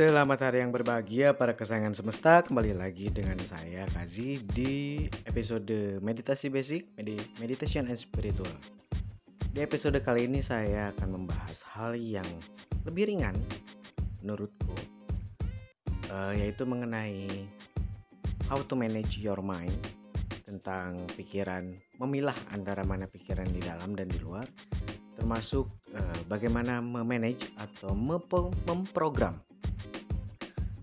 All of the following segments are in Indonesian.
Selamat hari yang berbahagia para kesayangan semesta. Kembali lagi dengan saya Kazi di episode Meditasi Basic Meditation and Spiritual. Di episode kali ini saya akan membahas hal yang lebih ringan menurutku uh, Yaitu mengenai how to manage your mind Tentang pikiran, memilah antara mana pikiran di dalam dan di luar Termasuk uh, bagaimana memanage atau memprogram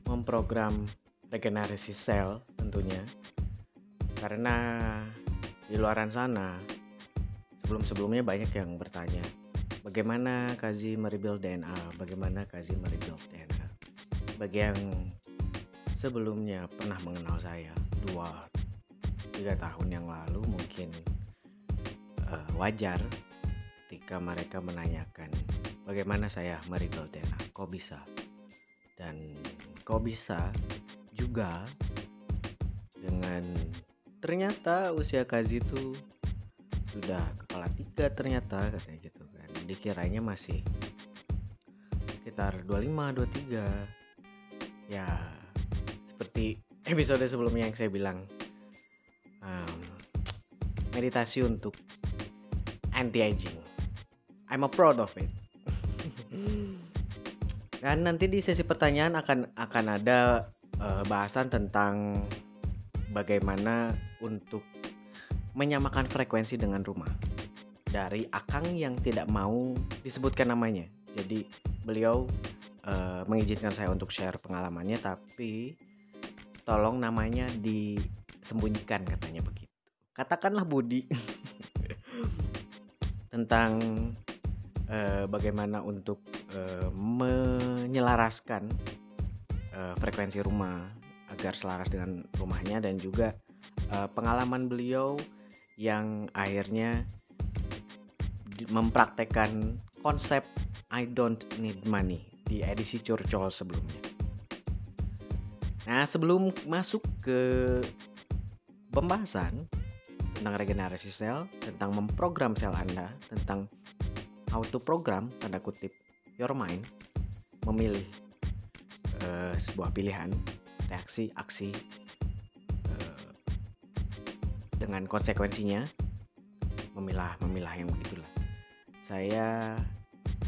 memprogram regenerasi sel tentunya. Karena di luaran sana sebelum-sebelumnya banyak yang bertanya bagaimana Kazi merebuild DNA bagaimana Kazi merebuild DNA bagi yang sebelumnya pernah mengenal saya dua tiga tahun yang lalu mungkin uh, wajar ketika mereka menanyakan bagaimana saya merebuild DNA kok bisa dan kau bisa juga dengan ternyata usia Kazi itu sudah kepala tiga ternyata katanya gitu kan. Dikiranya masih sekitar 25 23 ya seperti episode sebelumnya yang saya bilang um, meditasi untuk anti aging I'm a proud of it Dan nanti di sesi pertanyaan akan akan ada uh, bahasan tentang bagaimana untuk menyamakan frekuensi dengan rumah. Dari Akang yang tidak mau disebutkan namanya. Jadi beliau uh, mengizinkan saya untuk share pengalamannya tapi tolong namanya disembunyikan katanya begitu. Katakanlah Budi tentang uh, bagaimana untuk uh, menyelaraskan uh, frekuensi rumah agar selaras dengan rumahnya dan juga uh, pengalaman beliau yang akhirnya mempraktekkan konsep I don't need money di edisi curcol sebelumnya. Nah, sebelum masuk ke pembahasan tentang regenerasi sel, tentang memprogram sel Anda, tentang auto program tanda kutip your mind memilih uh, sebuah pilihan reaksi aksi uh, dengan konsekuensinya memilah memilah yang begitulah. Saya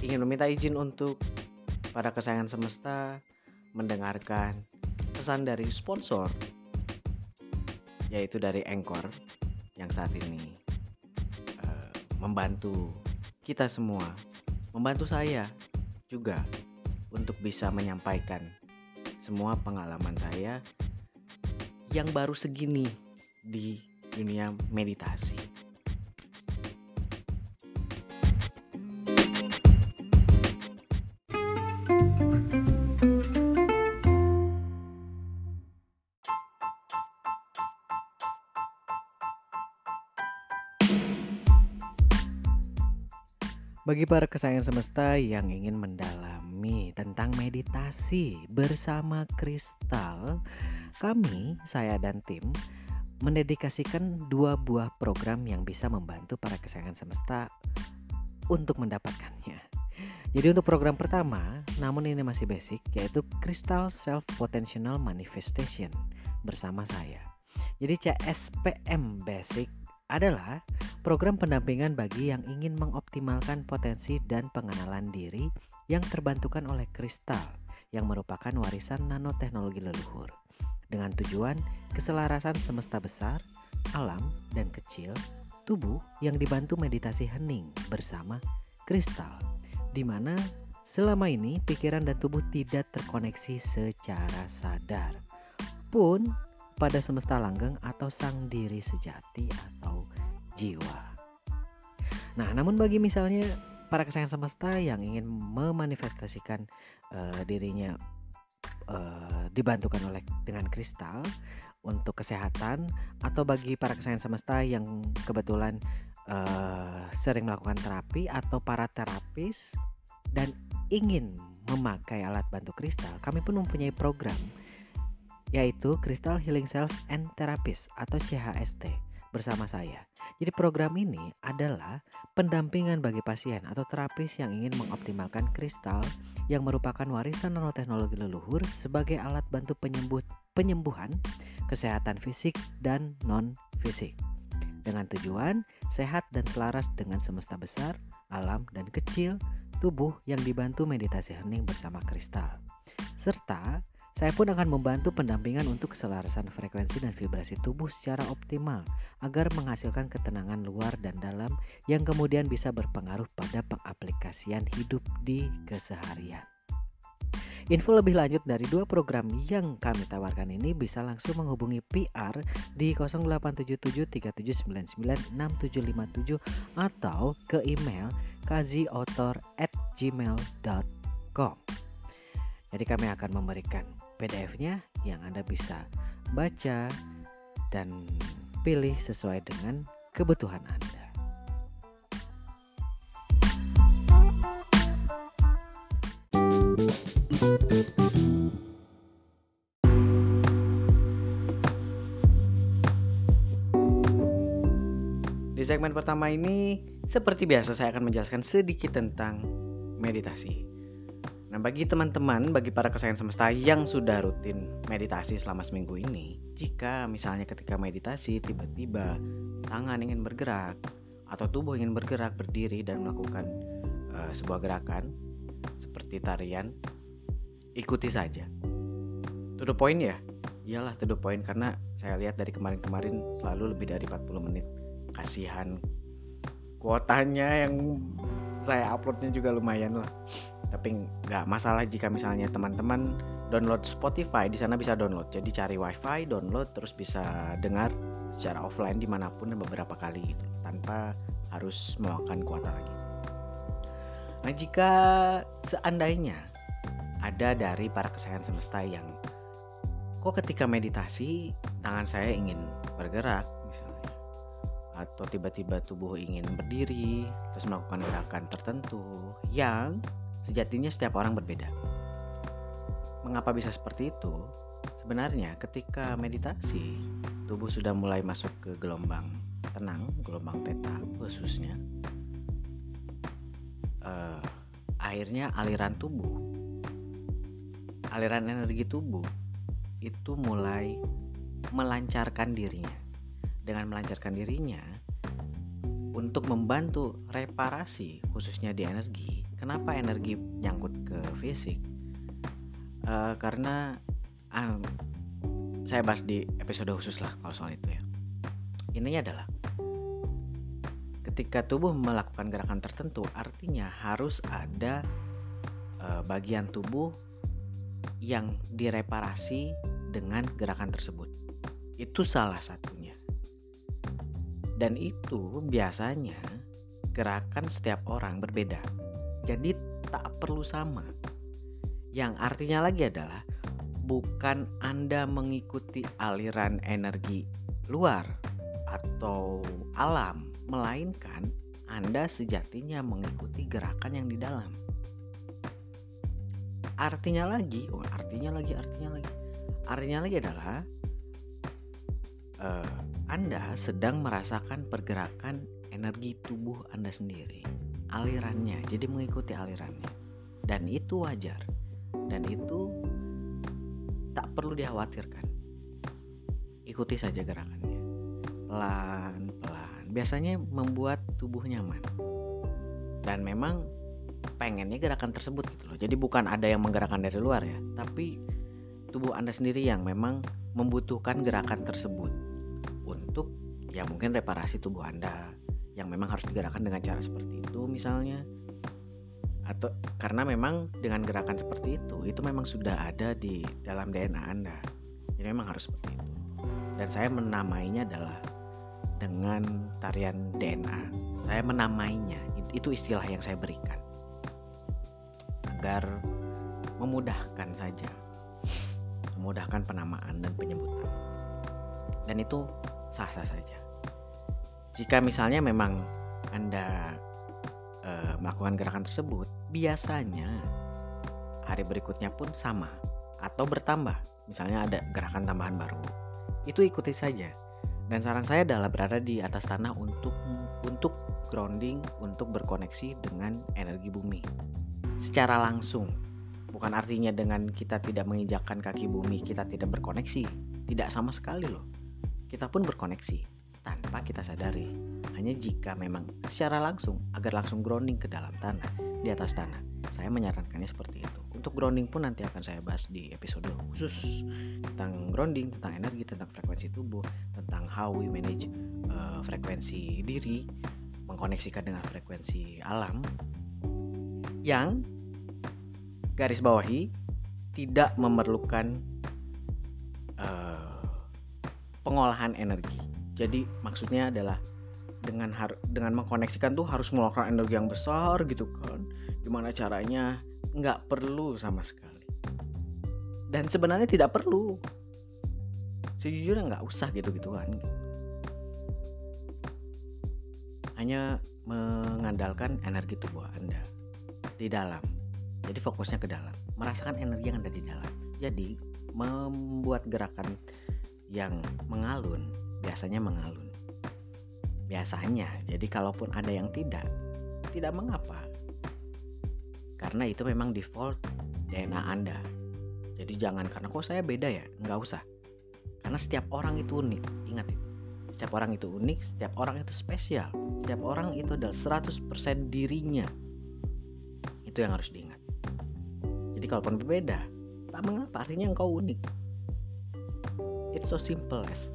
ingin meminta izin untuk para kesayangan semesta mendengarkan pesan dari sponsor yaitu dari Anchor yang saat ini uh, membantu kita semua, membantu saya juga untuk bisa menyampaikan semua pengalaman saya yang baru segini di dunia meditasi. Bagi para kesayangan semesta yang ingin mendalami tentang meditasi bersama kristal, kami, saya dan tim, mendedikasikan dua buah program yang bisa membantu para kesayangan semesta untuk mendapatkannya. Jadi untuk program pertama, namun ini masih basic, yaitu Crystal Self Potential Manifestation bersama saya. Jadi CSPM Basic adalah program pendampingan bagi yang ingin mengoptimalkan potensi dan pengenalan diri yang terbantukan oleh kristal yang merupakan warisan nanoteknologi leluhur dengan tujuan keselarasan semesta besar, alam, dan kecil, tubuh yang dibantu meditasi hening bersama kristal, di mana selama ini pikiran dan tubuh tidak terkoneksi secara sadar. Pun pada semesta langgeng atau sang diri sejati atau jiwa. Nah, namun bagi misalnya para kesayangan semesta yang ingin memanifestasikan uh, dirinya uh, dibantukan oleh dengan kristal untuk kesehatan atau bagi para kesayangan semesta yang kebetulan uh, sering melakukan terapi atau para terapis dan ingin memakai alat bantu kristal, kami pun mempunyai program yaitu Crystal Healing Self and Therapist atau CHST bersama saya. Jadi program ini adalah pendampingan bagi pasien atau terapis yang ingin mengoptimalkan kristal yang merupakan warisan nanoteknologi leluhur sebagai alat bantu penyembuh, penyembuhan kesehatan fisik dan non-fisik. Dengan tujuan sehat dan selaras dengan semesta besar, alam, dan kecil tubuh yang dibantu meditasi hening bersama kristal. Serta saya pun akan membantu pendampingan untuk keselarasan frekuensi dan vibrasi tubuh secara optimal agar menghasilkan ketenangan luar dan dalam yang kemudian bisa berpengaruh pada pengaplikasian hidup di keseharian. Info lebih lanjut dari dua program yang kami tawarkan ini bisa langsung menghubungi PR di 087737996757 atau ke email kaziotor@gmail.com. Jadi kami akan memberikan PDF-nya yang Anda bisa baca dan pilih sesuai dengan kebutuhan Anda. Di segmen pertama ini, seperti biasa saya akan menjelaskan sedikit tentang meditasi. Nah, bagi teman-teman, bagi para kesayangan semesta yang sudah rutin meditasi selama seminggu ini, jika misalnya ketika meditasi tiba-tiba tangan ingin bergerak atau tubuh ingin bergerak berdiri dan melakukan uh, sebuah gerakan seperti tarian, ikuti saja. To the point ya? Iyalah to the point karena saya lihat dari kemarin-kemarin selalu lebih dari 40 menit. Kasihan kuotanya yang saya uploadnya juga lumayan lah tapi nggak masalah jika misalnya teman-teman download Spotify di sana bisa download. Jadi cari wifi download terus bisa dengar secara offline di mana pun dan beberapa kali gitu tanpa harus memakan kuota lagi. Nah jika seandainya ada dari para kesayangan semesta yang kok ketika meditasi tangan saya ingin bergerak? misalnya. Atau tiba-tiba tubuh ingin berdiri terus melakukan gerakan tertentu yang Sejatinya setiap orang berbeda. Mengapa bisa seperti itu? Sebenarnya ketika meditasi, tubuh sudah mulai masuk ke gelombang tenang, gelombang teta khususnya. Uh, akhirnya aliran tubuh, aliran energi tubuh itu mulai melancarkan dirinya. Dengan melancarkan dirinya, untuk membantu reparasi khususnya di energi, Kenapa energi nyangkut ke fisik? Uh, karena um, saya bahas di episode khusus lah kalau soal itu ya. Intinya adalah ketika tubuh melakukan gerakan tertentu, artinya harus ada uh, bagian tubuh yang direparasi dengan gerakan tersebut. Itu salah satunya. Dan itu biasanya gerakan setiap orang berbeda jadi tak perlu sama. Yang artinya lagi adalah bukan Anda mengikuti aliran energi luar atau alam, melainkan Anda sejatinya mengikuti gerakan yang di dalam. Artinya lagi, oh artinya lagi, artinya lagi. Artinya lagi adalah uh, Anda sedang merasakan pergerakan energi tubuh Anda sendiri alirannya. Jadi mengikuti alirannya. Dan itu wajar. Dan itu tak perlu dikhawatirkan. Ikuti saja gerakannya pelan pelan. Biasanya membuat tubuh nyaman. Dan memang pengennya gerakan tersebut gitu loh. Jadi bukan ada yang menggerakkan dari luar ya. Tapi tubuh anda sendiri yang memang membutuhkan gerakan tersebut ya mungkin reparasi tubuh anda yang memang harus digerakkan dengan cara seperti itu misalnya. Atau karena memang dengan gerakan seperti itu itu memang sudah ada di dalam DNA Anda. Jadi memang harus seperti itu. Dan saya menamainya adalah dengan tarian DNA saya menamainya itu istilah yang saya berikan. Agar memudahkan saja. Memudahkan penamaan dan penyebutan. Dan itu sah-sah saja jika misalnya memang Anda e, melakukan gerakan tersebut, biasanya hari berikutnya pun sama atau bertambah. Misalnya ada gerakan tambahan baru, itu ikuti saja Dan saran saya adalah berada di atas tanah untuk untuk grounding, untuk berkoneksi dengan energi bumi secara langsung. Bukan artinya dengan kita tidak menginjakkan kaki bumi kita tidak berkoneksi, tidak sama sekali loh. Kita pun berkoneksi tanpa kita sadari. Hanya jika memang secara langsung agar langsung grounding ke dalam tanah, di atas tanah. Saya menyarankannya seperti itu. Untuk grounding pun nanti akan saya bahas di episode khusus tentang grounding, tentang energi, tentang frekuensi tubuh, tentang how we manage uh, frekuensi diri, mengkoneksikan dengan frekuensi alam yang garis bawahi tidak memerlukan uh, pengolahan energi. Jadi maksudnya adalah dengan har dengan mengkoneksikan tuh harus mengeluarkan energi yang besar gitu kan. Gimana caranya? Nggak perlu sama sekali. Dan sebenarnya tidak perlu. Sejujurnya nggak usah gitu gituan hanya mengandalkan energi tubuh anda di dalam. Jadi fokusnya ke dalam. Merasakan energi yang ada di dalam. Jadi membuat gerakan yang mengalun biasanya mengalun. Biasanya. Jadi kalaupun ada yang tidak tidak mengapa. Karena itu memang default DNA Anda. Jadi jangan karena kok saya beda ya? Nggak usah. Karena setiap orang itu unik. Ingat itu. Setiap orang itu unik setiap orang itu spesial. Setiap orang itu adalah 100% dirinya. Itu yang harus diingat. Jadi kalaupun berbeda tak mengapa. Artinya engkau unik. It's so simple as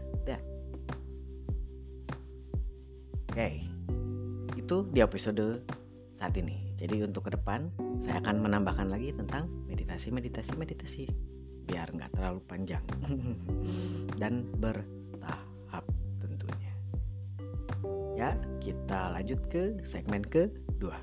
Oke, itu di episode saat ini. Jadi untuk ke depan saya akan menambahkan lagi tentang meditasi, meditasi, meditasi biar nggak terlalu panjang dan bertahap tentunya. Ya, kita lanjut ke segmen kedua.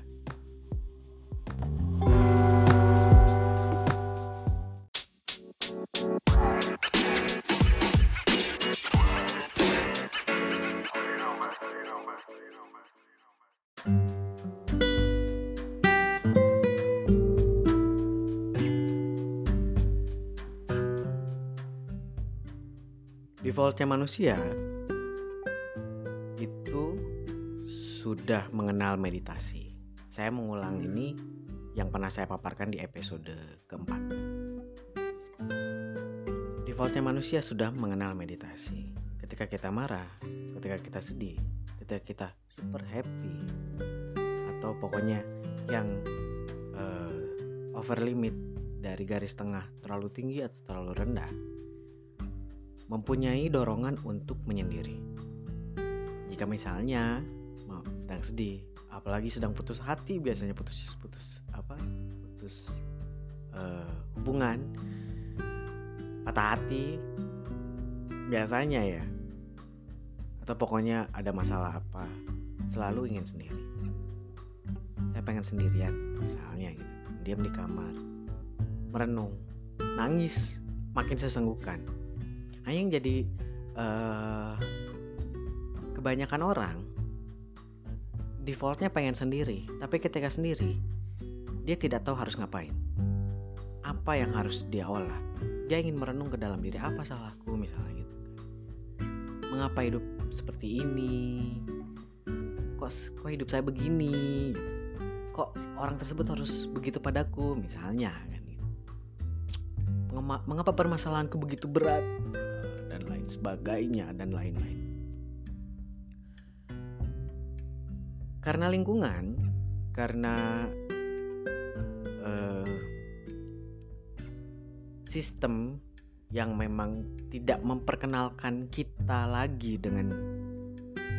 Defaultnya manusia itu sudah mengenal meditasi. Saya mengulang ini yang pernah saya paparkan di episode keempat. Defaultnya manusia sudah mengenal meditasi. Ketika kita marah, ketika kita sedih, ketika kita super happy, atau pokoknya yang uh, over limit dari garis tengah terlalu tinggi atau terlalu rendah, mempunyai dorongan untuk menyendiri. Jika misalnya sedang sedih, apalagi sedang putus hati, biasanya putus putus apa? Putus uh, hubungan, patah hati, biasanya ya. Atau pokoknya ada masalah apa, selalu ingin sendiri. Saya pengen sendirian, misalnya gitu, diam di kamar, merenung, nangis, makin sesenggukan hanya yang jadi uh, kebanyakan orang defaultnya pengen sendiri tapi ketika sendiri dia tidak tahu harus ngapain. Apa yang harus dia olah? Dia ingin merenung ke dalam diri apa salahku? misalnya gitu. Mengapa hidup seperti ini? Kok kok hidup saya begini? Kok orang tersebut harus begitu padaku? misalnya kan gitu. mengapa permasalahanku begitu berat sebagainya dan lain-lain. Karena lingkungan, karena uh, sistem yang memang tidak memperkenalkan kita lagi dengan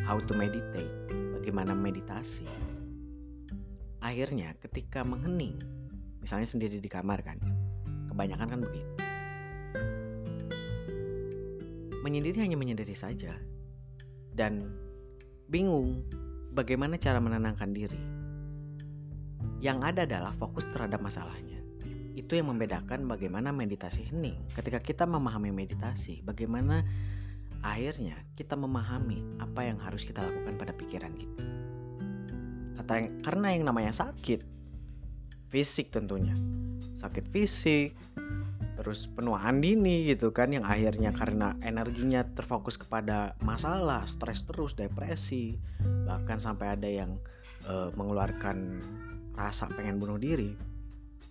how to meditate, bagaimana meditasi. Akhirnya ketika menghening, misalnya sendiri di kamar kan, kebanyakan kan begitu menyendiri hanya menyendiri saja dan bingung bagaimana cara menenangkan diri. Yang ada adalah fokus terhadap masalahnya. Itu yang membedakan bagaimana meditasi hening. Ketika kita memahami meditasi, bagaimana akhirnya kita memahami apa yang harus kita lakukan pada pikiran kita. Karena yang namanya sakit, fisik tentunya, sakit fisik, terus penuaan dini gitu kan yang akhirnya karena energinya terfokus kepada masalah stres terus depresi bahkan sampai ada yang uh, mengeluarkan rasa pengen bunuh diri.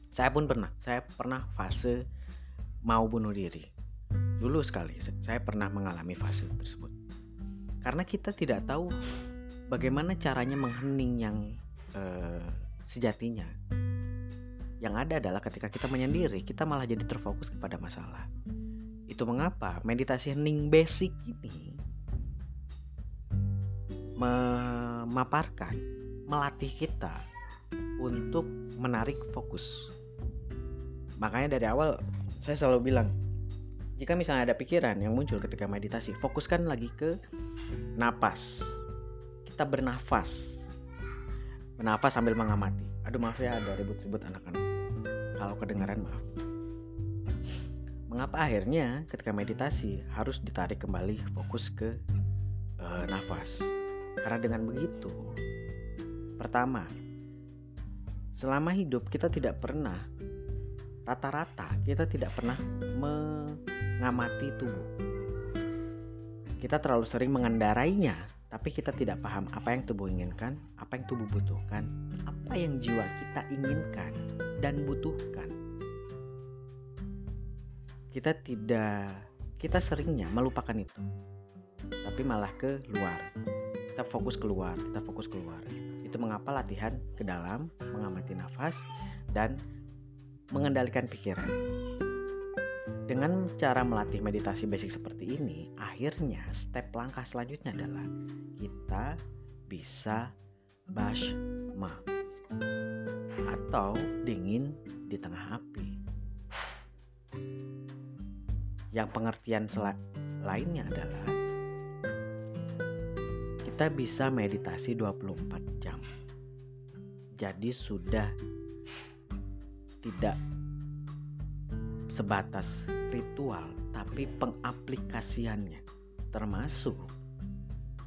Saya pun pernah saya pernah fase mau bunuh diri. Dulu sekali saya pernah mengalami fase tersebut. Karena kita tidak tahu bagaimana caranya menghening yang uh, sejatinya yang ada adalah ketika kita menyendiri, kita malah jadi terfokus kepada masalah. Itu mengapa meditasi hening basic ini memaparkan, melatih kita untuk menarik fokus. Makanya dari awal saya selalu bilang, jika misalnya ada pikiran yang muncul ketika meditasi, fokuskan lagi ke napas. Kita bernafas. Bernafas sambil mengamati. Aduh maaf ya ada ribut-ribut anak-anak kalau kedengaran maaf. Mengapa akhirnya ketika meditasi harus ditarik kembali fokus ke uh, nafas? Karena dengan begitu, pertama, selama hidup kita tidak pernah rata-rata kita tidak pernah mengamati tubuh. Kita terlalu sering mengendarainya, tapi kita tidak paham apa yang tubuh inginkan, apa yang tubuh butuhkan, apa yang jiwa kita inginkan dan butuhkan. Kita tidak kita seringnya melupakan itu. Tapi malah ke luar. Kita fokus keluar, kita fokus keluar. Itu mengapa latihan ke dalam, mengamati nafas dan mengendalikan pikiran. Dengan cara melatih meditasi basic seperti ini, akhirnya step langkah selanjutnya adalah kita bisa bashma atau dingin di tengah api. Yang pengertian lainnya adalah kita bisa meditasi 24 jam. Jadi sudah tidak sebatas ritual tapi pengaplikasiannya termasuk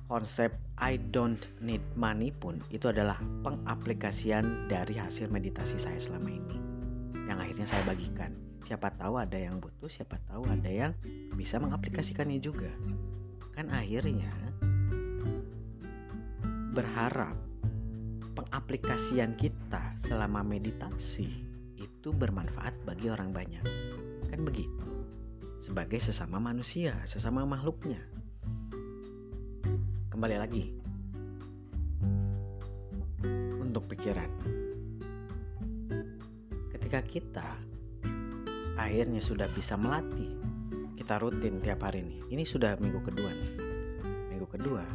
konsep I don't need money pun itu adalah pengaplikasian dari hasil meditasi saya selama ini yang akhirnya saya bagikan. Siapa tahu ada yang butuh, siapa tahu ada yang bisa mengaplikasikannya juga. Kan akhirnya berharap pengaplikasian kita selama meditasi itu bermanfaat bagi orang banyak. Kan begitu. Sebagai sesama manusia, sesama makhluknya kembali lagi untuk pikiran. Ketika kita akhirnya sudah bisa melatih, kita rutin tiap hari nih. Ini sudah minggu kedua nih. Minggu kedua,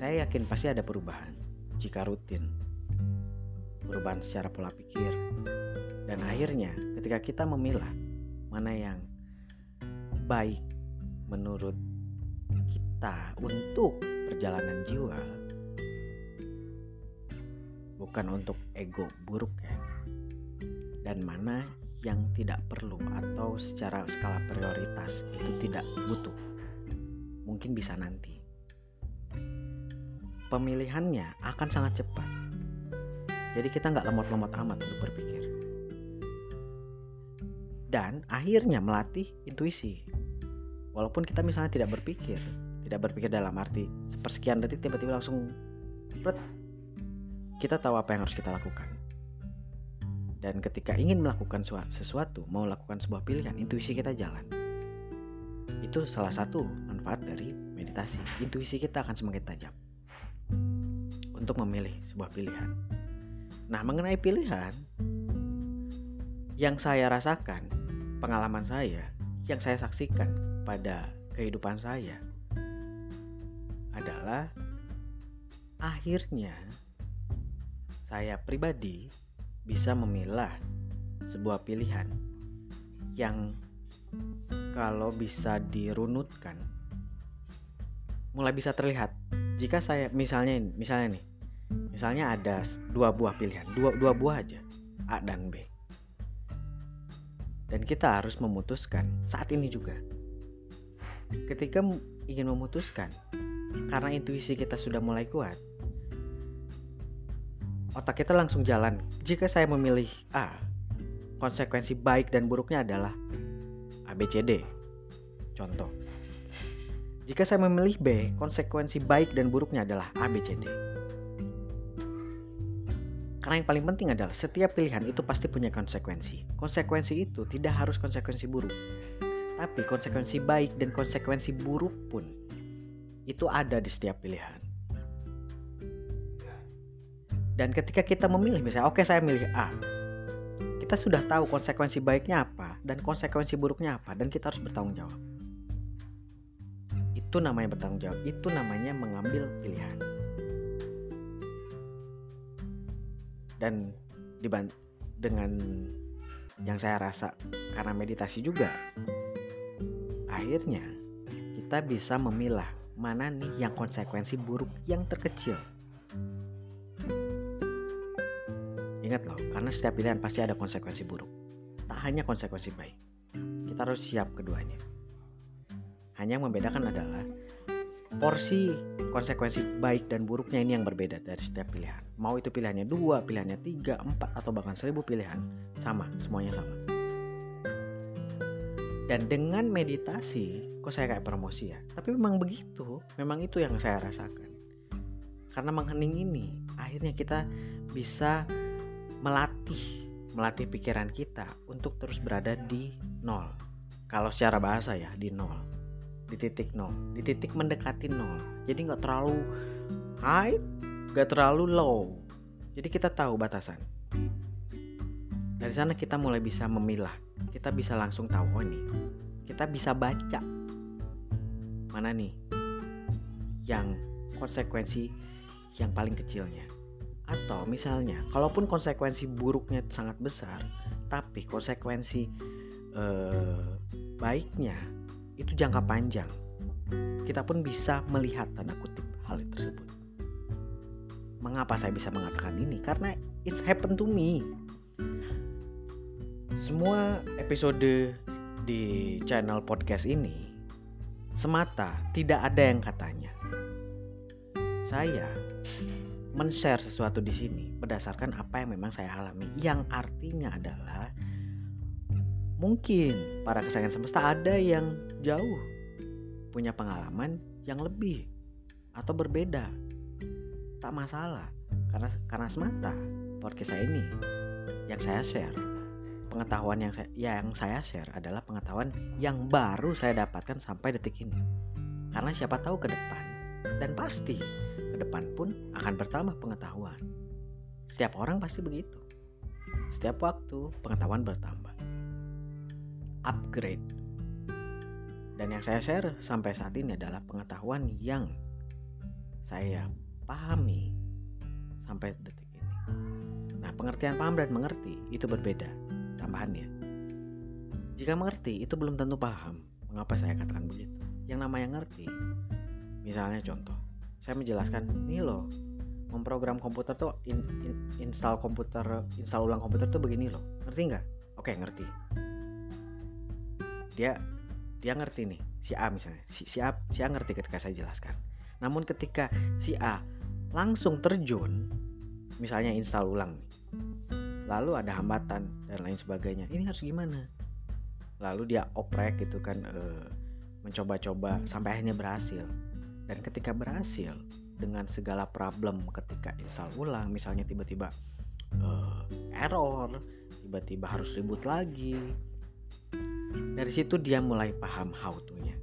saya yakin pasti ada perubahan jika rutin. Perubahan secara pola pikir. Dan akhirnya ketika kita memilah mana yang baik menurut kita untuk perjalanan jiwa. Bukan untuk ego buruk ya. Dan mana yang tidak perlu atau secara skala prioritas itu tidak butuh. Mungkin bisa nanti. Pemilihannya akan sangat cepat. Jadi kita nggak lemot-lemot amat untuk berpikir. Dan akhirnya melatih intuisi. Walaupun kita misalnya tidak berpikir tidak berpikir dalam arti sepersekian detik tiba-tiba langsung pret, kita tahu apa yang harus kita lakukan. Dan ketika ingin melakukan sesuatu mau lakukan sebuah pilihan intuisi kita jalan. Itu salah satu manfaat dari meditasi. Intuisi kita akan semakin tajam untuk memilih sebuah pilihan. Nah mengenai pilihan yang saya rasakan pengalaman saya yang saya saksikan pada kehidupan saya adalah akhirnya saya pribadi bisa memilah sebuah pilihan yang kalau bisa dirunutkan mulai bisa terlihat. Jika saya misalnya misalnya nih misalnya ada dua buah pilihan dua dua buah aja A dan B. Dan kita harus memutuskan saat ini juga ketika ingin memutuskan karena intuisi kita sudah mulai kuat, otak kita langsung jalan. Jika saya memilih A, konsekuensi baik dan buruknya adalah ABCD. Contoh. Jika saya memilih B, konsekuensi baik dan buruknya adalah ABCD. Karena yang paling penting adalah setiap pilihan itu pasti punya konsekuensi. Konsekuensi itu tidak harus konsekuensi buruk. Tapi konsekuensi baik dan konsekuensi buruk pun itu ada di setiap pilihan. Dan ketika kita memilih misalnya, oke okay, saya milih A. Kita sudah tahu konsekuensi baiknya apa dan konsekuensi buruknya apa dan kita harus bertanggung jawab. Itu namanya bertanggung jawab. Itu namanya mengambil pilihan. dan dengan yang saya rasa karena meditasi juga akhirnya kita bisa memilah mana nih yang konsekuensi buruk yang terkecil ingat loh karena setiap pilihan pasti ada konsekuensi buruk tak hanya konsekuensi baik kita harus siap keduanya hanya yang membedakan adalah porsi konsekuensi baik dan buruknya ini yang berbeda dari setiap pilihan. Mau itu pilihannya dua, pilihannya tiga, empat, atau bahkan seribu pilihan, sama, semuanya sama. Dan dengan meditasi, kok saya kayak promosi ya? Tapi memang begitu, memang itu yang saya rasakan. Karena menghening ini, akhirnya kita bisa melatih, melatih pikiran kita untuk terus berada di nol. Kalau secara bahasa ya, di nol di titik nol di titik mendekati nol jadi nggak terlalu high nggak terlalu low jadi kita tahu batasan dari sana kita mulai bisa memilah kita bisa langsung tahu oh nih kita bisa baca mana nih yang konsekuensi yang paling kecilnya atau misalnya kalaupun konsekuensi buruknya sangat besar tapi konsekuensi eh, baiknya itu jangka panjang. Kita pun bisa melihat tanda kutip hal tersebut. Mengapa saya bisa mengatakan ini? Karena it's happened to me. Semua episode di channel podcast ini semata tidak ada yang katanya. Saya men-share sesuatu di sini berdasarkan apa yang memang saya alami yang artinya adalah Mungkin para kesayangan semesta ada yang jauh punya pengalaman yang lebih atau berbeda. Tak masalah karena karena semata podcast saya ini yang saya share pengetahuan yang saya yang saya share adalah pengetahuan yang baru saya dapatkan sampai detik ini. Karena siapa tahu ke depan dan pasti ke depan pun akan bertambah pengetahuan. Setiap orang pasti begitu. Setiap waktu pengetahuan bertambah upgrade. Dan yang saya share sampai saat ini adalah pengetahuan yang saya pahami sampai detik ini. Nah, pengertian paham dan mengerti itu berbeda tambahannya. Jika mengerti itu belum tentu paham. Mengapa saya katakan begitu? Yang namanya ngerti, misalnya contoh, saya menjelaskan, nih loh, memprogram komputer tuh in, in, install komputer, install ulang komputer tuh begini loh, ngerti nggak? Oke ngerti dia dia ngerti nih si A misalnya si, si A si A ngerti ketika saya jelaskan namun ketika si A langsung terjun misalnya install ulang nih lalu ada hambatan dan lain sebagainya. Ini harus gimana? Lalu dia oprek gitu kan e, mencoba-coba sampai akhirnya berhasil. Dan ketika berhasil dengan segala problem ketika install ulang misalnya tiba-tiba e, error tiba-tiba harus ribut lagi dari situ dia mulai paham how to-nya.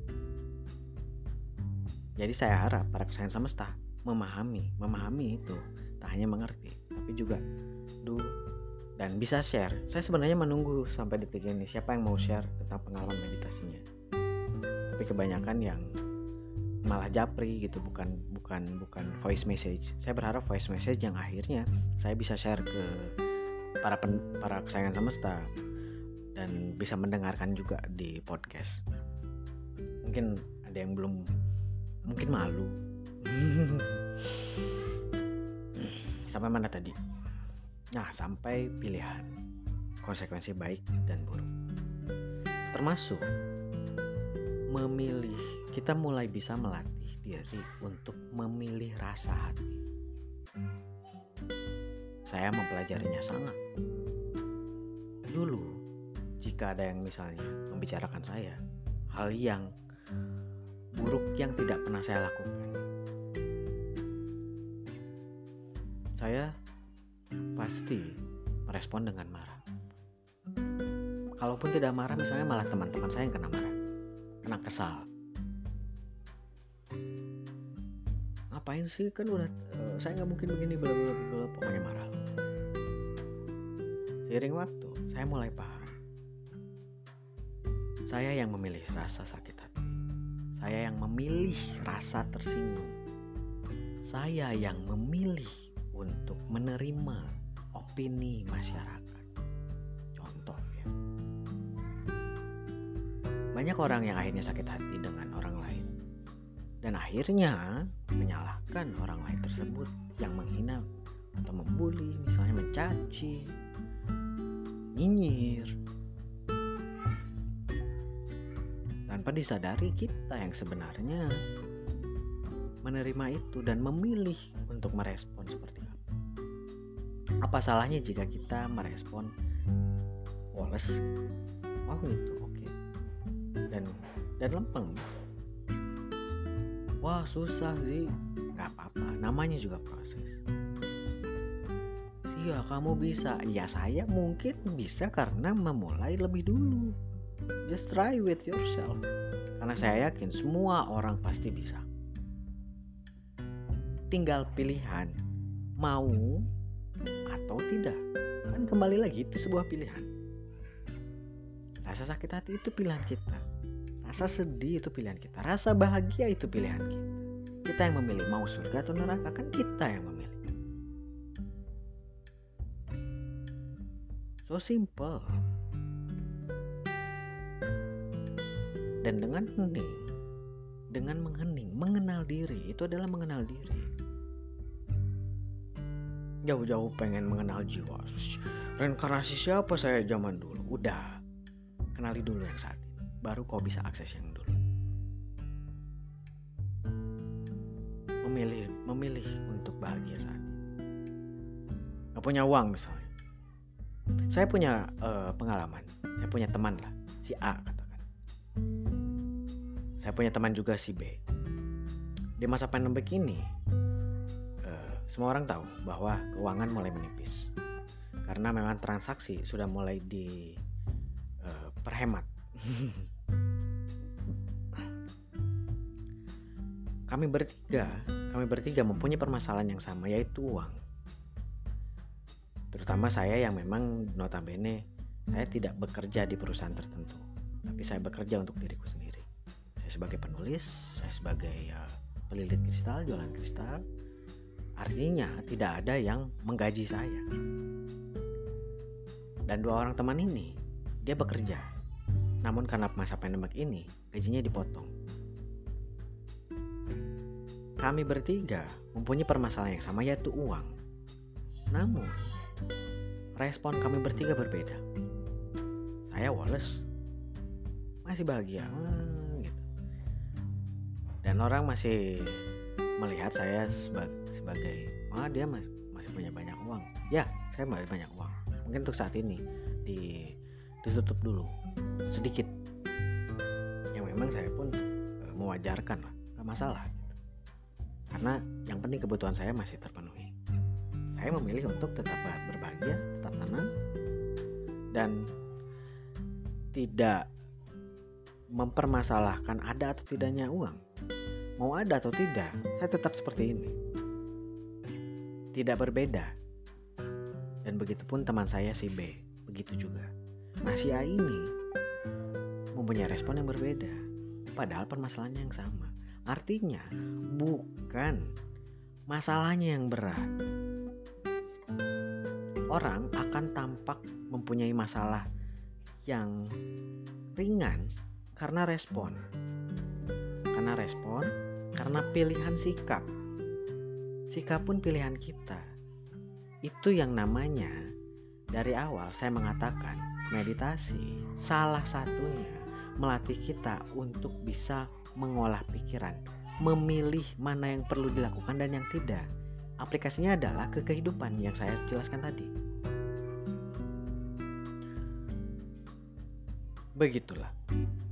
Jadi saya harap para kesayangan semesta memahami, memahami itu, tak hanya mengerti, tapi juga do dan bisa share. Saya sebenarnya menunggu sampai detik ini siapa yang mau share tentang pengalaman meditasinya. Tapi kebanyakan yang malah japri gitu, bukan bukan bukan voice message. Saya berharap voice message yang akhirnya saya bisa share ke para pen, para kesayangan semesta dan bisa mendengarkan juga di podcast. Mungkin ada yang belum mungkin malu. sampai mana tadi? Nah, sampai pilihan konsekuensi baik dan buruk. Termasuk memilih, kita mulai bisa melatih diri untuk memilih rasa hati. Saya mempelajarinya sangat. Dulu jika ada yang misalnya membicarakan saya hal yang buruk yang tidak pernah saya lakukan saya pasti merespon dengan marah. Kalaupun tidak marah misalnya malah teman-teman saya yang kena marah kena kesal. Ngapain sih? Kan udah uh, saya nggak mungkin begini bla bla bla pokoknya marah. Seiring waktu saya mulai paham. Saya yang memilih rasa sakit hati. Saya yang memilih rasa tersinggung. Saya yang memilih untuk menerima opini masyarakat contoh ya banyak orang yang akhirnya sakit hati dengan orang lain dan akhirnya menyalahkan orang lain tersebut yang menghina atau membuli, misalnya mencaci, nyinyir. Tanpa disadari kita yang sebenarnya menerima itu dan memilih untuk merespon seperti apa. Salahnya jika kita merespon Wallace? Oh itu oke. Okay. Dan dan lempeng wah susah sih nggak apa-apa namanya juga proses iya kamu bisa ya saya mungkin bisa karena memulai lebih dulu just try with yourself karena saya yakin semua orang pasti bisa tinggal pilihan mau atau tidak kan kembali lagi itu sebuah pilihan rasa sakit hati itu pilihan kita Rasa sedih itu pilihan kita. Rasa bahagia itu pilihan kita. Kita yang memilih mau surga atau neraka kan kita yang memilih. So simple. Dan dengan hening, dengan menghening, mengenal diri itu adalah mengenal diri. Jauh-jauh pengen mengenal jiwa. Reinkarnasi siapa saya zaman dulu? Udah, kenali dulu yang saat ini baru kau bisa akses yang dulu. Memilih, memilih untuk bahagia saat ini. Gak punya uang misalnya. Saya punya uh, pengalaman, saya punya teman lah, si A katakan. Saya punya teman juga si B. Di masa pandemi ini, semua orang tahu bahwa keuangan mulai menipis. Karena memang transaksi sudah mulai diperhemat. Uh, kami bertiga, kami bertiga mempunyai permasalahan yang sama yaitu uang. Terutama saya yang memang notabene saya tidak bekerja di perusahaan tertentu, tapi saya bekerja untuk diriku sendiri. Saya sebagai penulis, saya sebagai ya, pelilit kristal, jualan kristal. Artinya tidak ada yang menggaji saya. Dan dua orang teman ini, dia bekerja. Namun karena masa pandemik ini, gajinya dipotong kami bertiga mempunyai permasalahan yang sama yaitu uang. Namun, respon kami bertiga berbeda. Saya Wallace masih bahagia, hmm, gitu. Dan orang masih melihat saya sebagai, sebagai ah dia masih, masih punya banyak uang. Ya, saya masih banyak uang. Mungkin untuk saat ini di ditutup dulu sedikit. Yang memang saya pun e, mewajarkan lah, gak masalah karena yang penting kebutuhan saya masih terpenuhi. Saya memilih untuk tetap berbahagia, tetap tenang, dan tidak mempermasalahkan ada atau tidaknya uang. Mau ada atau tidak, saya tetap seperti ini. Tidak berbeda. Dan begitu pun teman saya si B, begitu juga. Nah si A ini mempunyai respon yang berbeda, padahal permasalahannya yang sama. Artinya, bukan masalahnya yang berat. Orang akan tampak mempunyai masalah yang ringan karena respon. Karena respon, karena pilihan sikap. Sikap pun pilihan kita. Itu yang namanya dari awal saya mengatakan meditasi salah satunya melatih kita untuk bisa mengolah pikiran, memilih mana yang perlu dilakukan dan yang tidak. Aplikasinya adalah ke kehidupan yang saya jelaskan tadi. Begitulah.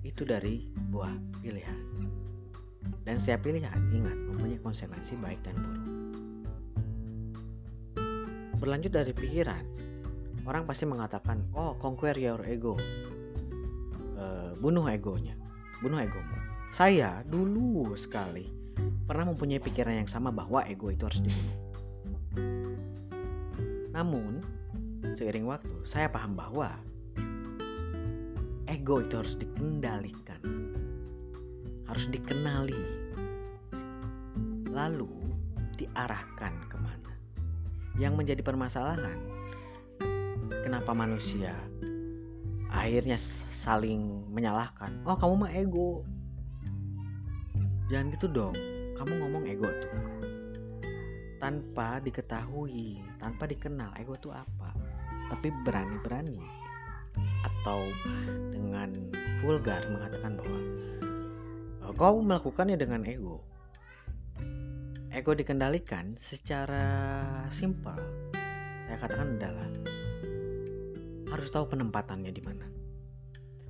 Itu dari buah pilihan. Dan setiap pilihan ingat mempunyai konsekuensi baik dan buruk. Berlanjut dari pikiran, orang pasti mengatakan, "Oh, conquer your ego." Uh, bunuh egonya, bunuh egomu. Saya dulu sekali pernah mempunyai pikiran yang sama bahwa ego itu harus dibunuh. Namun, seiring waktu, saya paham bahwa ego itu harus dikendalikan, harus dikenali, lalu diarahkan ke mana. Yang menjadi permasalahan, kenapa manusia akhirnya saling menyalahkan. Oh kamu mah ego. Jangan gitu dong. Kamu ngomong ego tuh. Tanpa diketahui, tanpa dikenal ego tuh apa. Tapi berani-berani atau dengan vulgar mengatakan bahwa kau melakukannya dengan ego. Ego dikendalikan secara simpel. Saya katakan adalah harus tahu penempatannya di mana.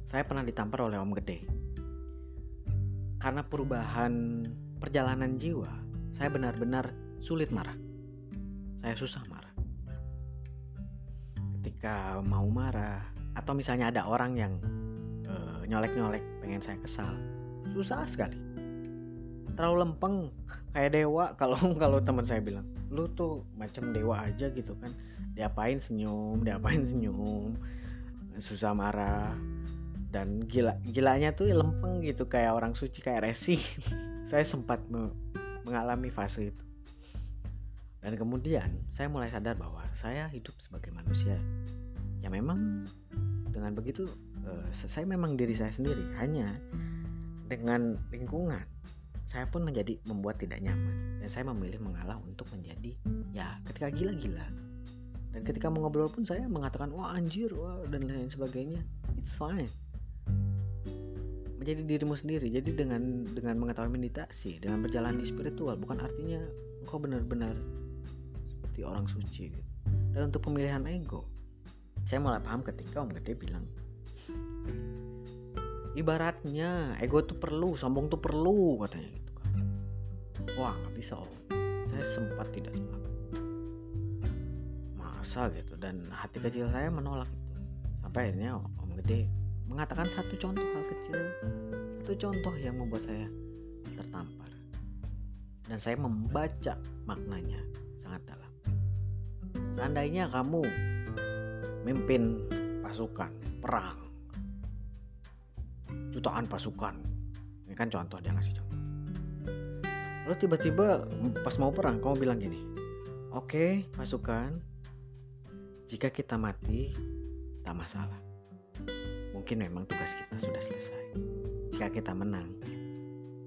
Saya pernah ditampar oleh Om Gede. Karena perubahan perjalanan jiwa, saya benar-benar sulit marah. Saya susah marah. Ketika mau marah, atau misalnya ada orang yang uh, nyolek-nyolek pengen saya kesal susah sekali. Terlalu lempeng kayak dewa. Kalau kalau teman saya bilang lu tuh macam dewa aja gitu kan. Diapain senyum diapain senyum. Susah marah. Dan gila gilanya tuh lempeng gitu kayak orang suci kayak resi. Saya sempat me mengalami fase itu. Dan kemudian saya mulai sadar bahwa saya hidup sebagai manusia. Ya memang dengan begitu uh, saya memang diri saya sendiri. Hanya dengan lingkungan saya pun menjadi membuat tidak nyaman. Dan saya memilih mengalah untuk menjadi ya ketika gila-gila. Dan ketika mengobrol pun saya mengatakan wah anjir wah dan lain sebagainya. It's fine. Menjadi dirimu sendiri. Jadi dengan dengan mengetahui meditasi dengan berjalan di spiritual bukan artinya engkau benar-benar seperti orang suci. Gitu. dan untuk pemilihan ego saya mulai paham ketika Om Gede bilang ibaratnya ego tuh perlu sombong tuh perlu katanya gitu kan. Wah nggak bisa om. Saya sempat tidak sepakat masa gitu dan hati kecil saya menolak itu. Sampai akhirnya Om Gede mengatakan satu contoh hal kecil. Satu contoh yang membuat saya tertampar. Dan saya membaca maknanya sangat dalam. Seandainya kamu mimpin pasukan perang jutaan pasukan. Ini kan contoh dia ngasih contoh. Lalu tiba-tiba pas mau perang kamu bilang gini oke okay, pasukan jika kita mati tak masalah. Mungkin memang tugas kita sudah selesai. Jika kita menang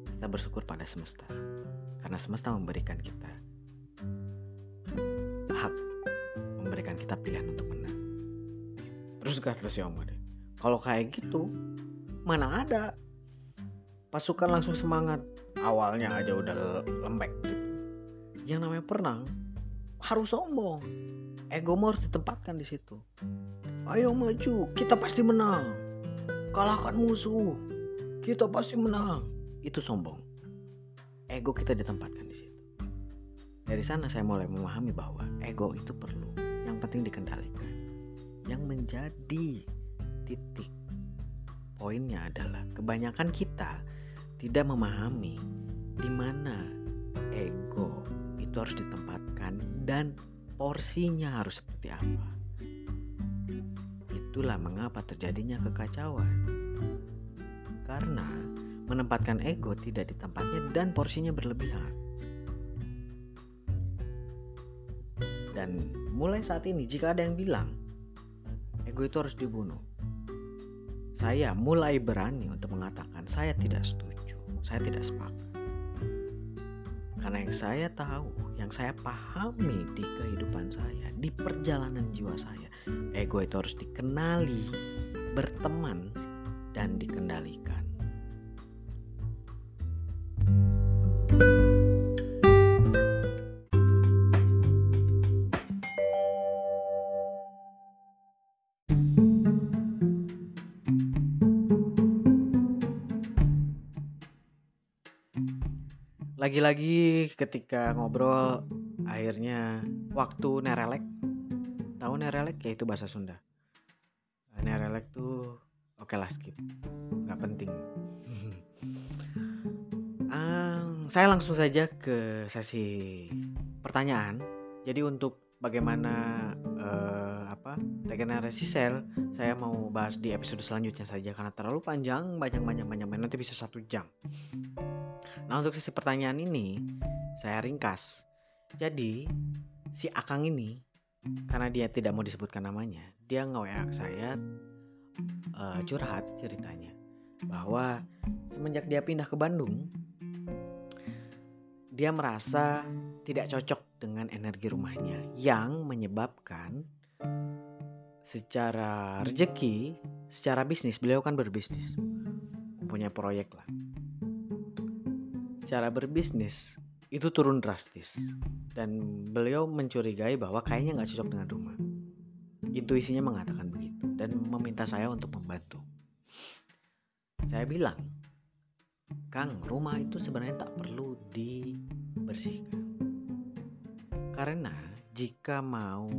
kita bersyukur pada semesta. Karena semesta memberikan kita hak memberikan kita pilihan untuk menang. Terus kata si Om deh kalau kayak gitu mana ada. Pasukan langsung semangat. Awalnya aja udah lembek. Yang namanya perang harus sombong. Ego harus ditempatkan di situ. Ayo maju kita pasti menang. Kalahkan musuh kita pasti menang. Itu sombong. Ego kita ditempatkan di situ. Dari sana saya mulai memahami bahwa ego itu perlu. Yang penting dikendalikan. Yang menjadi titik poinnya adalah kebanyakan kita tidak memahami di mana ego itu harus ditempatkan dan porsinya harus seperti apa. Itulah mengapa terjadinya kekacauan. Karena menempatkan ego tidak di tempatnya dan porsinya berlebihan. Dan mulai saat ini jika ada yang bilang ego itu harus dibunuh. Saya mulai berani untuk mengatakan saya tidak setuju, saya tidak sepakat. Karena yang saya tahu, yang saya pahami di kehidupan saya, di perjalanan jiwa saya, ego itu harus dikenali, berteman, dan dikendalikan. Lagi-lagi ketika ngobrol akhirnya waktu nerelek tahu nerelek? Ya itu bahasa Sunda. Nerelek tuh oke okay lah skip. Nggak penting. Um, saya langsung saja ke sesi pertanyaan. Jadi untuk bagaimana uh, apa regenerasi sel saya mau bahas di episode selanjutnya saja. Karena terlalu panjang banyak banyak banyak nanti bisa satu jam nah untuk sesi pertanyaan ini saya ringkas jadi si Akang ini karena dia tidak mau disebutkan namanya dia nge-WA saya uh, curhat ceritanya bahwa semenjak dia pindah ke Bandung dia merasa tidak cocok dengan energi rumahnya yang menyebabkan secara rezeki, secara bisnis, beliau kan berbisnis, punya proyek lah. Secara berbisnis itu turun drastis dan beliau mencurigai bahwa kayaknya nggak cocok dengan rumah. Intuisinya mengatakan begitu dan meminta saya untuk membantu. Saya bilang, Kang, rumah itu sebenarnya tak perlu dibersihkan. Karena jika mau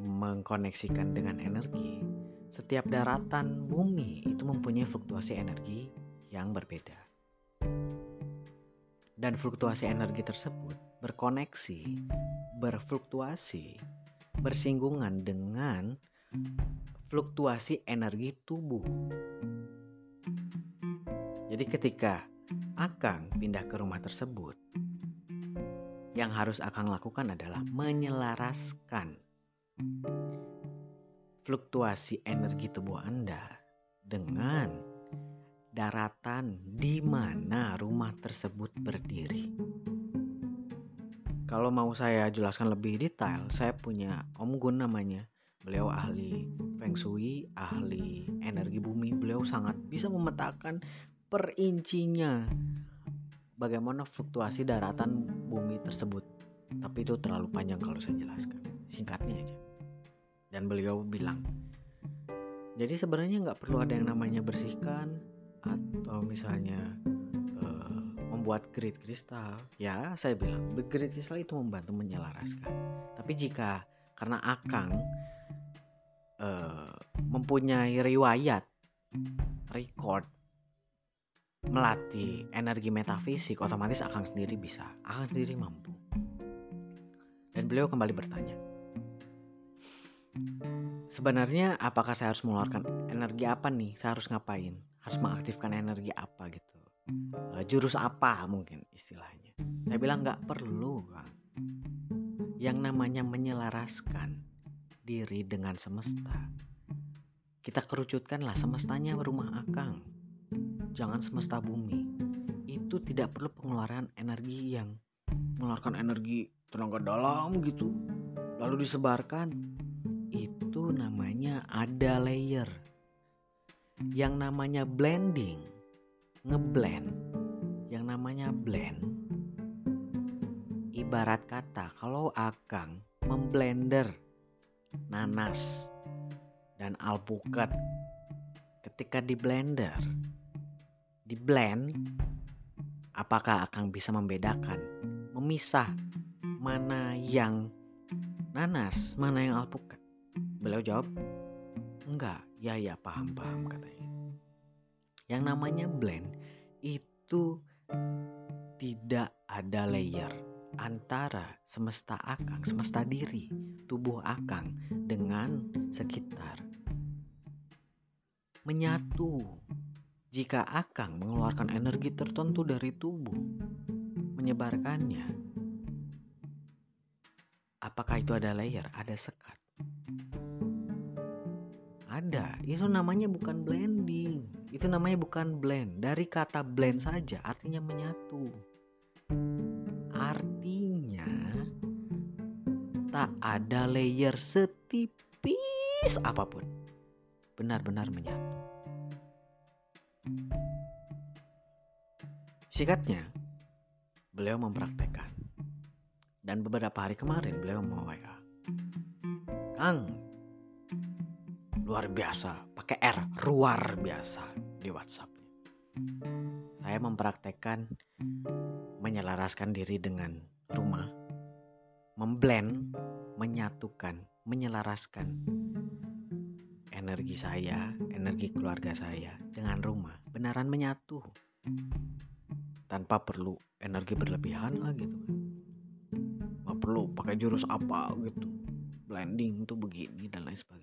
mengkoneksikan dengan energi, setiap daratan bumi itu mempunyai fluktuasi energi yang berbeda. Dan fluktuasi energi tersebut berkoneksi, berfluktuasi, bersinggungan dengan fluktuasi energi tubuh. Jadi ketika Akang pindah ke rumah tersebut, yang harus Akang lakukan adalah menyelaraskan fluktuasi energi tubuh Anda dengan daratan di mana rumah tersebut berdiri. Kalau mau saya jelaskan lebih detail, saya punya Om Gun namanya. Beliau ahli Feng Shui, ahli energi bumi. Beliau sangat bisa memetakan per incinya bagaimana fluktuasi daratan bumi tersebut. Tapi itu terlalu panjang kalau saya jelaskan. Singkatnya aja. Dan beliau bilang, jadi sebenarnya nggak perlu ada yang namanya bersihkan atau misalnya uh, membuat grid kristal. Ya, saya bilang grid kristal itu membantu menyelaraskan. Tapi jika karena Akang uh, mempunyai riwayat record melatih energi metafisik otomatis Akang sendiri bisa Akang sendiri mampu dan beliau kembali bertanya sebenarnya apakah saya harus mengeluarkan energi apa nih saya harus ngapain harus mengaktifkan energi apa gitu. Uh, jurus apa mungkin istilahnya. Saya bilang nggak perlu Kang yang namanya menyelaraskan diri dengan semesta. Kita kerucutkanlah semestanya rumah Akang. Jangan semesta bumi. Itu tidak perlu pengeluaran energi yang mengeluarkan energi tenaga dalam gitu. Lalu disebarkan. Itu namanya ada layer yang namanya blending ngeblend. Yang namanya blend. Ibarat kata kalau akang memblender nanas dan alpukat ketika di blender di blend, apakah akan bisa membedakan, memisah mana yang nanas, mana yang alpukat? Beliau jawab, enggak, ya ya paham paham katanya. Yang namanya blend itu tidak ada layer antara semesta akang, semesta diri, tubuh akang dengan sekitar. Menyatu jika Akang mengeluarkan energi tertentu dari tubuh, menyebarkannya, apakah itu ada layer, ada sekat? Ada, itu namanya bukan blending. Itu namanya bukan blend. Dari kata blend saja artinya menyatu. Artinya tak ada layer setipis apa pun. Benar-benar menyatu. Singkatnya, beliau mempraktekkan. Dan beberapa hari kemarin beliau mau WA. Kang, luar biasa, pakai R, luar biasa di WhatsApp. Saya mempraktekkan menyelaraskan diri dengan rumah, memblend, menyatukan, menyelaraskan energi saya, energi keluarga saya dengan rumah, benaran menyatu. Tanpa perlu energi berlebihan lah gitu kan. Nggak perlu pakai jurus apa gitu. Blending tuh begini dan lain sebagainya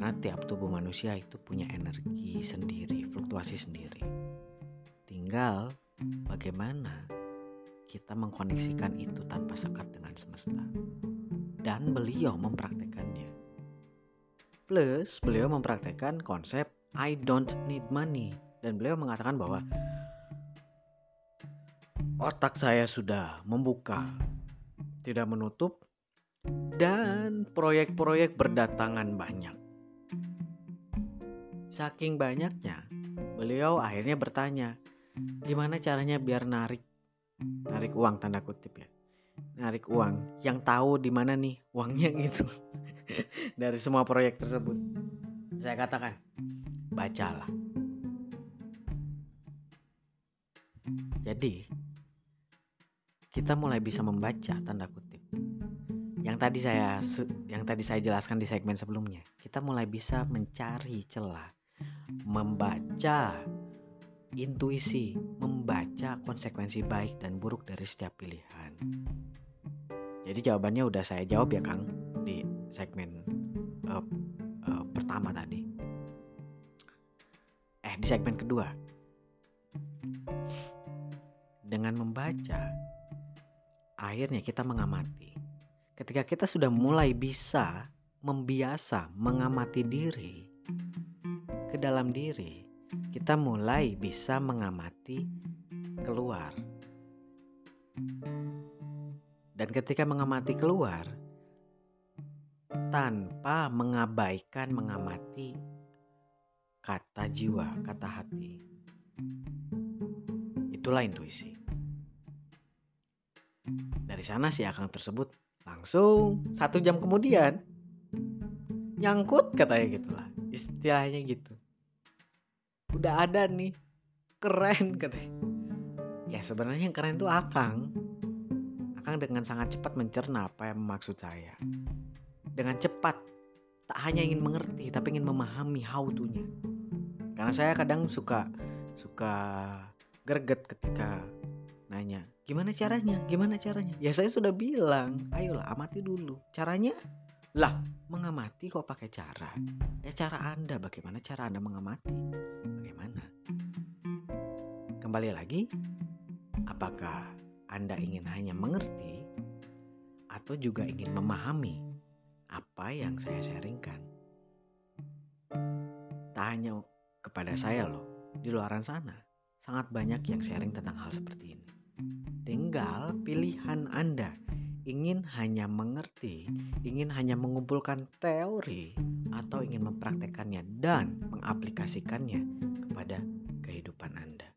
karena tiap tubuh manusia itu punya energi sendiri, fluktuasi sendiri. Tinggal bagaimana kita mengkoneksikan itu tanpa sekat dengan semesta. Dan beliau mempraktekannya. Plus, beliau mempraktekkan konsep I don't need money. Dan beliau mengatakan bahwa otak saya sudah membuka, tidak menutup, dan proyek-proyek berdatangan banyak. Saking banyaknya, beliau akhirnya bertanya, gimana caranya biar narik narik uang tanda kutip ya. Narik uang yang tahu di mana nih uangnya gitu. Dari semua proyek tersebut. Saya katakan, bacalah. Jadi, kita mulai bisa membaca tanda kutip. Yang tadi saya yang tadi saya jelaskan di segmen sebelumnya, kita mulai bisa mencari celah membaca intuisi, membaca konsekuensi baik dan buruk dari setiap pilihan. Jadi jawabannya udah saya jawab ya Kang di segmen uh, uh, pertama tadi. Eh di segmen kedua. Dengan membaca, akhirnya kita mengamati. Ketika kita sudah mulai bisa membiasa mengamati diri, ke dalam diri, kita mulai bisa mengamati keluar. Dan ketika mengamati keluar, tanpa mengabaikan mengamati kata jiwa, kata hati. Itulah intuisi. Dari sana si akang tersebut langsung satu jam kemudian nyangkut katanya gitulah istilahnya gitu udah ada nih. Keren katanya. Ya sebenarnya yang keren tuh akang. Akang dengan sangat cepat mencerna apa yang maksud saya. Dengan cepat. Tak hanya ingin mengerti tapi ingin memahami how to-nya. Karena saya kadang suka suka greget ketika nanya gimana caranya? Gimana caranya? Ya saya sudah bilang ayolah amati dulu. Caranya lah, mengamati kok pakai cara? Ya cara Anda, bagaimana cara Anda mengamati? Bagaimana? Kembali lagi, apakah Anda ingin hanya mengerti atau juga ingin memahami apa yang saya sharingkan? Tak hanya kepada saya loh, di luaran sana sangat banyak yang sharing tentang hal seperti ini. Tinggal pilihan Anda ingin hanya mengerti, ingin hanya mengumpulkan teori, atau ingin mempraktekannya dan mengaplikasikannya kepada kehidupan Anda.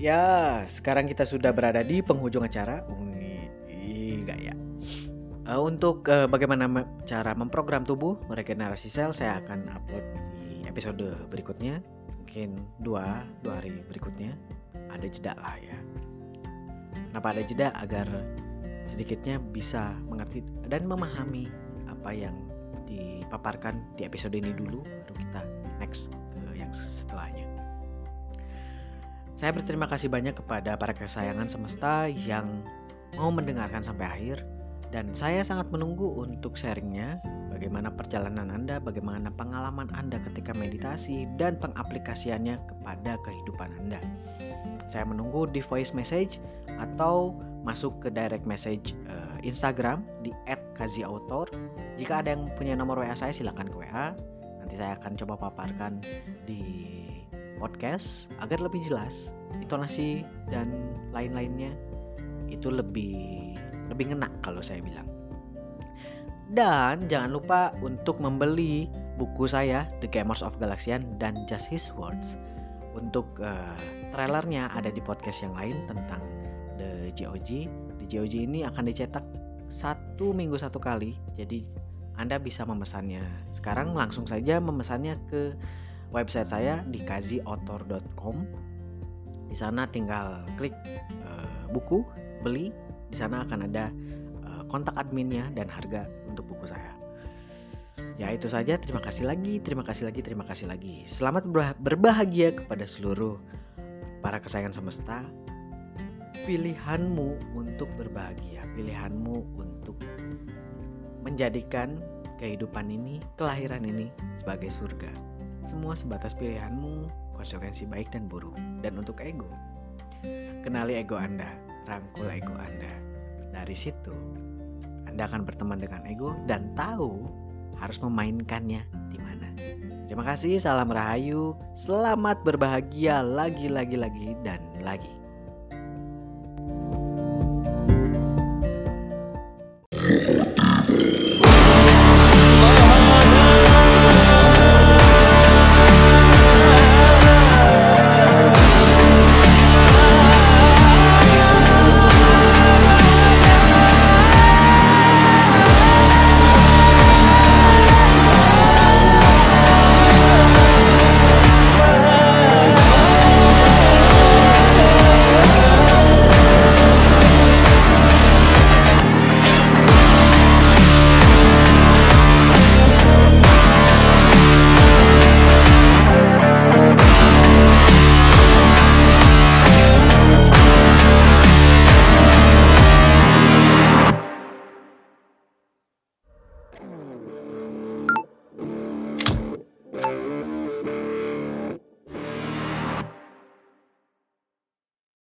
Ya, sekarang kita sudah berada di penghujung acara uh, untuk uh, bagaimana cara memprogram tubuh meregenerasi sel saya akan upload di episode berikutnya. Mungkin dua dua hari berikutnya. Ada jeda lah ya. Kenapa ada jeda? Agar sedikitnya bisa mengerti dan memahami apa yang dipaparkan di episode ini dulu baru kita next ke yang setelahnya. Saya berterima kasih banyak kepada para kesayangan semesta yang mau mendengarkan sampai akhir dan saya sangat menunggu untuk sharingnya bagaimana perjalanan Anda, bagaimana pengalaman Anda ketika meditasi dan pengaplikasiannya kepada kehidupan Anda. Saya menunggu di voice message atau masuk ke direct message uh, Instagram di @kaziautor. Jika ada yang punya nomor WA saya silahkan ke WA. Nanti saya akan coba paparkan di podcast agar lebih jelas intonasi dan lain-lainnya itu lebih lebih ngena kalau saya bilang. Dan jangan lupa untuk membeli buku saya The Gamers of Galaxian dan Just His Words. Untuk uh, trailernya ada di podcast yang lain tentang The GOG. The GOG ini akan dicetak satu minggu satu kali, jadi Anda bisa memesannya. Sekarang langsung saja memesannya ke website saya di kaziauthor.com. Di sana tinggal klik uh, buku, beli. Di sana akan ada uh, kontak adminnya dan harga untuk buku saya. Ya itu saja, terima kasih lagi, terima kasih lagi, terima kasih lagi. Selamat berbahagia kepada seluruh para kesayangan semesta. Pilihanmu untuk berbahagia, pilihanmu untuk menjadikan kehidupan ini, kelahiran ini sebagai surga. Semua sebatas pilihanmu, konsekuensi baik dan buruk. Dan untuk ego, kenali ego Anda, rangkul ego Anda. Dari situ, Anda akan berteman dengan ego dan tahu harus memainkannya di mana. Terima kasih, salam rahayu, selamat berbahagia lagi, lagi, lagi, dan lagi.